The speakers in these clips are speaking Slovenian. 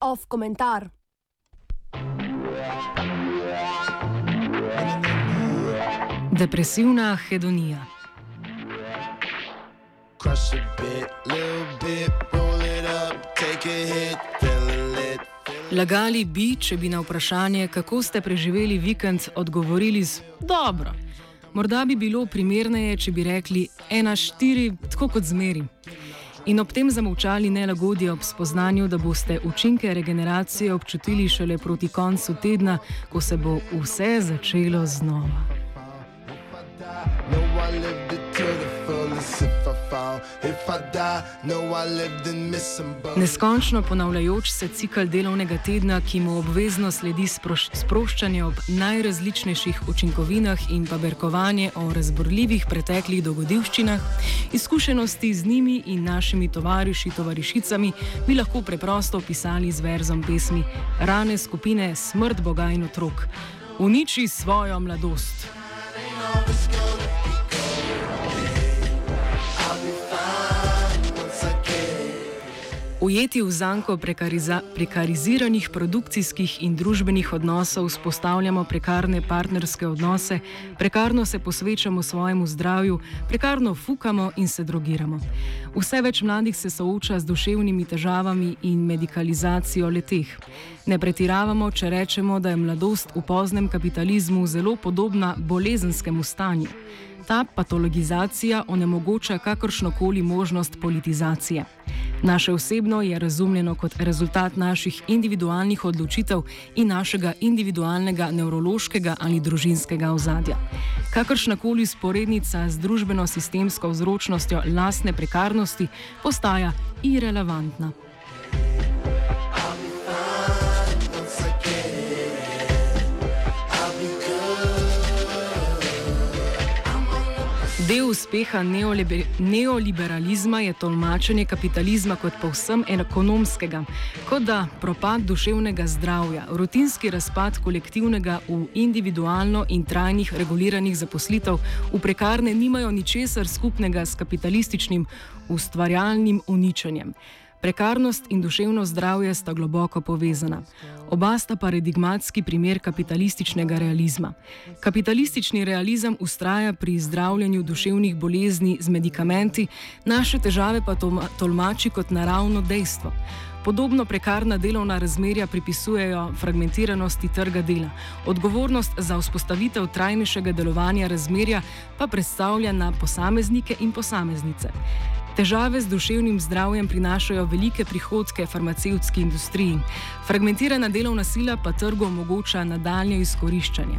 Off komentar. Depresivna hedonija. Crush a bit, little bit, roll it up, take a hit. Lagali bi, če bi na vprašanje, kako ste preživeli vikend, odgovorili z dobro. Morda bi bilo primerneje, če bi rekli ena štiri, tako kot zmeri. In ob tem zamolčali nelagodje ob spoznanju, da boste učinke regeneracije občutili šele proti koncu tedna, ko se bo vse začelo znova. Neskončno ponavljajoč se cikl delovnega tedna, ki mu obvezno sledi sproš sproščanje ob najrazličnejših učinkovinah in pa berkovanje o razborljivih preteklih dogodivščinah, izkušenosti z njimi in našimi tovariši, tovarišicami bi lahko preprosto opisali z verzom pesmi Rane skupine Smrt Boga in otrok. Uniči svojo mladost. Ujeti v zanko prekariziranih produkcijskih in družbenih odnosov vzpostavljamo prekarne partnerske odnose, prekarno se posvečamo svojemu zdravju, prekarno fukamo in se drogiramo. Vse več mladih se sooča z duševnimi težavami in medikalizacijo leteh. Ne pretiravamo, če rečemo, da je mladost v poznem kapitalizmu zelo podobna bolezenskemu stanju. Ta patologizacija onemogoča kakršnokoli možnost politizacije. Naše osebno je razumljeno kot rezultat naših individualnih odločitev in našega individualnega nevrološkega ali družinskega ozadja. Kakršnakoli sporednica z družbeno-sistemsko vzročnostjo lastne prekarnosti postaja irrelevantna. Del uspeha neoliber neoliberalizma je tolmačenje kapitalizma kot povsem ekonomskega, kot da propad duševnega zdravja, rutinski razpad kolektivnega v individualno in trajnih reguliranih zaposlitev v prekarne nimajo ničesar skupnega s kapitalističnim ustvarjalnim uničenjem. Prekarnost in duševno zdravje sta globoko povezana. Oba sta paradigmatski primer kapitalističnega realizma. Kapitalistični realizem ustraja pri zdravljenju duševnih bolezni z medikamenti, naše težave pa tolmači kot naravno dejstvo. Podobno prekarna delovna razmerja pripisujejo fragmentiranosti trga dela. Odgovornost za vzpostavitev trajnejšega delovanja razmerja pa predstavlja na posameznike in posameznice. Težave z duševnim zdravjem prinašajo velike prihodke farmacevtski industriji, fragmentirana delovna sila pa trgu omogoča nadaljne izkoriščanje.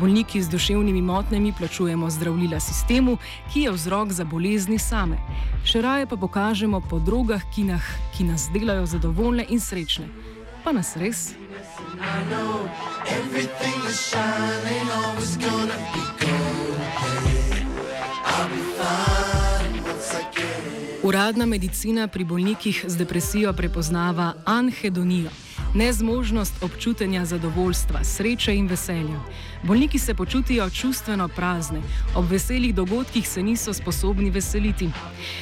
Bolniki z duševnimi motnjami plačujemo zdravlila sistemu, ki je vzrok za bolezni same. Še raje pa pokažemo po drogah, ki, nah, ki nas delajo zadovoljne in srečne. Pa nas res? I know everything is shining, always gonna be gold. Uradna medicina pri bolnikih z depresijo prepoznava anhedonijo, nezmožnost občutenja zadovoljstva, sreče in veselja. Bolniki se počutijo čustveno prazne, ob veselih dogodkih se niso sposobni veseliti.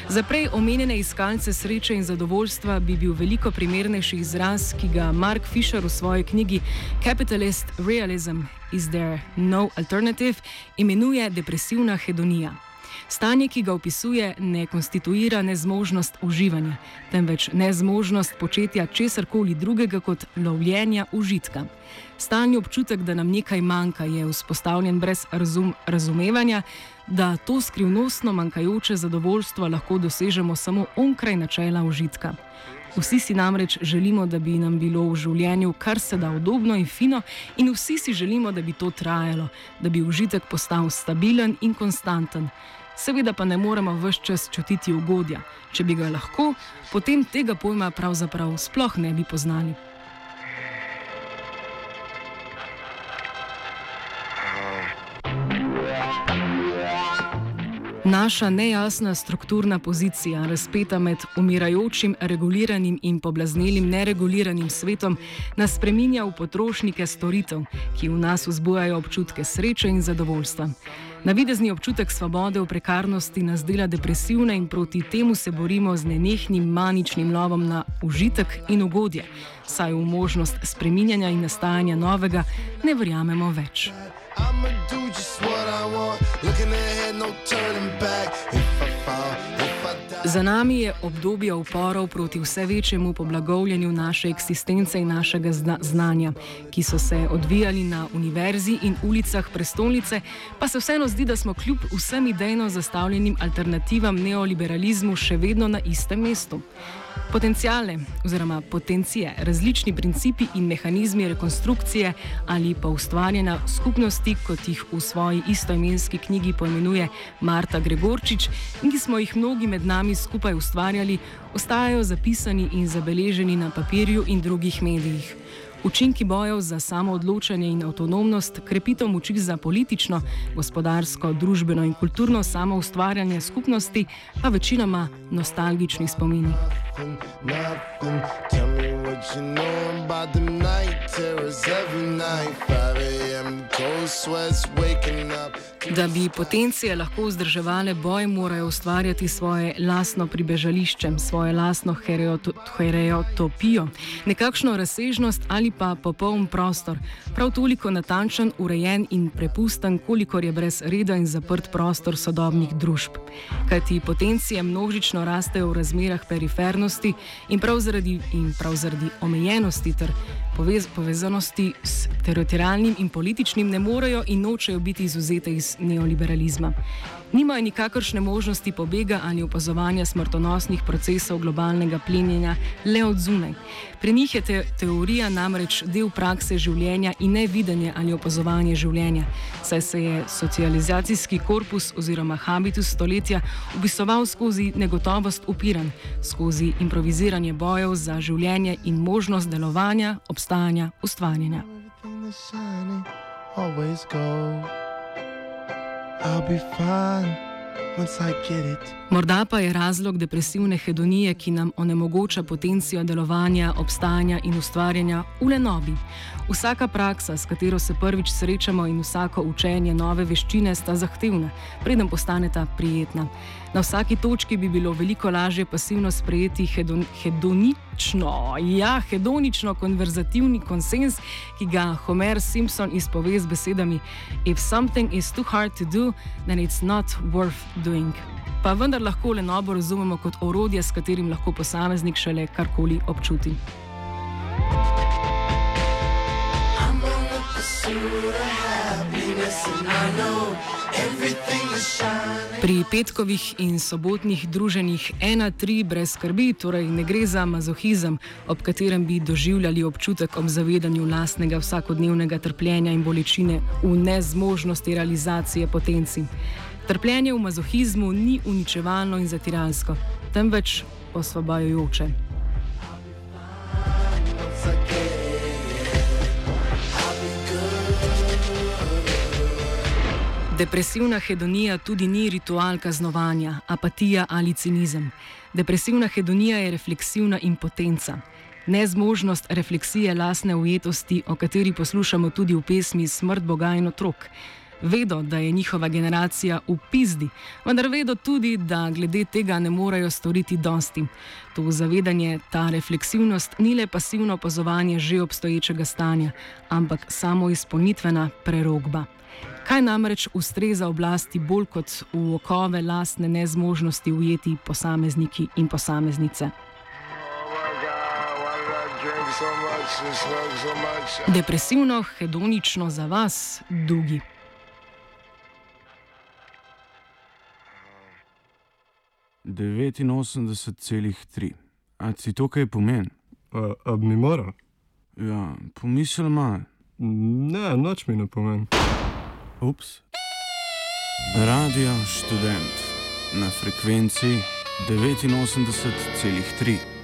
Za prej omenjene iskalce sreče in zadovoljstva bi bil veliko primernejši izraz, ki ga Mark Fisher v svoji knjigi Capitalist Realism is There No Alternative imenuje depresivna hedonija. Stanje, ki ga opisuje, ne konstituira nezmožnost uživanja, temveč nezmožnost početja česarkoli drugega kot lovljenja užitka. Stalni občutek, da nam nekaj manjka, je vzpostavljen brez razum, razumevanja, da to skrivnostno manjkajoče zadovoljstvo lahko dosežemo samo onkraj načela užitka. Vsi si namreč želimo, da bi nam bilo v življenju kar se da udobno in fino, in vsi si želimo, da bi to trajalo, da bi užitek postal stabilen in konstanten. Seveda pa ne moremo vse čas čutiti ugodja. Če bi ga lahko, potem tega pojma pravzaprav sploh ne bi poznali. Naša nejasna strukturna pozicija, razpeta med umirajočim, reguliranim in poblaznelim nereguliranim svetom, nas spreminja v potrošnike storitev, ki v nas vzbujajo občutke sreče in zadovoljstva. Navidezni občutek svobode v prekarnosti nas dela depresivne in proti temu se borimo z nenehnim maničnim lovom na užitek in ugodje, saj v možnost spreminjanja in nastajanja novega ne verjamemo več. I'ma do just what I want. Looking ahead, no turning back. If I fall. Za nami je obdobje uporov proti vse večjemu poblagovljanju naše eksistence in našega zna znanja, ki so se odvijali na univerzi in ulicah prestolnice, pa se vseeno zdi, da smo kljub vsem idejno zastavljenim alternativam neoliberalizmu še vedno na istem mestu. Potencijale oziroma potencije, različni principi in mehanizmi rekonstrukcije ali pa ustvarjanja skupnosti, kot jih v svoji istoimenski knjigi poimenuje Marta Gregorčič in ki smo jih mnogi med nami skupaj ustvarjali, ostajajo zapisani in zabeleženi na papirju in drugih medijih. Učinki bojev za samoodločanje in avtonomnost, krepitev moči za politično, gospodarsko, družbeno in kulturno samoustvarjanje skupnosti pa večinoma nostalgični spomini. Nothing, nothing. Tell me what you know about the night terrors every night. 5 a.m. cold sweats waking up. Da bi potencije lahko vzdrževale boj, morajo ustvarjati svoje lastno pribežališče, svojo lastno hereotopijo, nekakšno razsežnost ali pa popoln prostor, prav toliko natančen, urejen in prepusten, kolikor je brez reda in zaprt prostor sodobnih družb. Kajti potencije množično rastejo v razmerah perifernosti in prav zaradi, in prav zaradi omejenosti ter povez, povezanosti s teritorijalnim in političnim ne morejo in nočejo biti izuzete iz neoliberalizma. Nimajo nikakršne možnosti pobega ali opazovanja smrtonosnih procesov globalnega plenjenja le od zunaj. Pri njih je te teorija namreč del prakse življenja in ne videnje ali opazovanje življenja, saj se je socializacijski korpus oziroma habitus stoletja upisoval skozi negotovost upiran, skozi improviziranje bojev za življenje in možnost delovanja, obstajanja, ustvarjanja. Always go. I'll be fine Morda pa je razlog depresivne hedonije, ki nam onemogoča potencijo delovanja, obstajanja in ustvarjanja, v lenobi. Vsaka praksa, s katero se prvič srečamo, in vsako učenje nove veščine sta zahtevna, preden postaneta prijetna. Na vsaki točki bi bilo veliko lažje pasivno sprejeti hedon, hedonično, ja, hedonično konverzativni konsens, ki ga Homer Simpson izpove z besedami: If something is too hard to do, then it's not worth doing. Pa vendar lahko le nobo razumemo kot orodje, s katerim lahko posameznik šele karkoli občuti. Pri petkovih in sobotnih druženjih ena, tri brez skrbi, torej ne gre za mazohizem, ob katerem bi doživljali občutek ob zavedanju lastnega vsakodnevnega trpljenja in bolečine v nezmožnosti realizacije potenci. Trpljenje v mazohizmu ni uničevalno in zatiralsko, temveč osvobajajoče. Depresivna hedonija tudi ni ritual kaznovanja, apatija ali cinizem. Depresivna hedonija je refleksivna impotenca. Nezmožnost refleksije lastne ujetosti, o kateri poslušamo tudi v pesmi Smrt Boga in otrok. Vedo, da je njihova generacija v pizdi, vendar vedo tudi, da glede tega ne morejo storiti dosti. To zavedanje, ta refleksivnost ni le pasivno opazovanje že obstoječega stanja, ampak samo izpolnitvena prerogba. Kaj namreč ustreza oblasti bolj kot v okove lastne nezmožnosti ujeti posamezniki in posameznice? Depresivno, hedonično za vas, drugi. 89,3. A ti to kaj pomeni? A, a mi mora? Ja, pomisli malo. Ne, noč mi ne pomeni. Ups. Radio študent na frekvenci 89,3.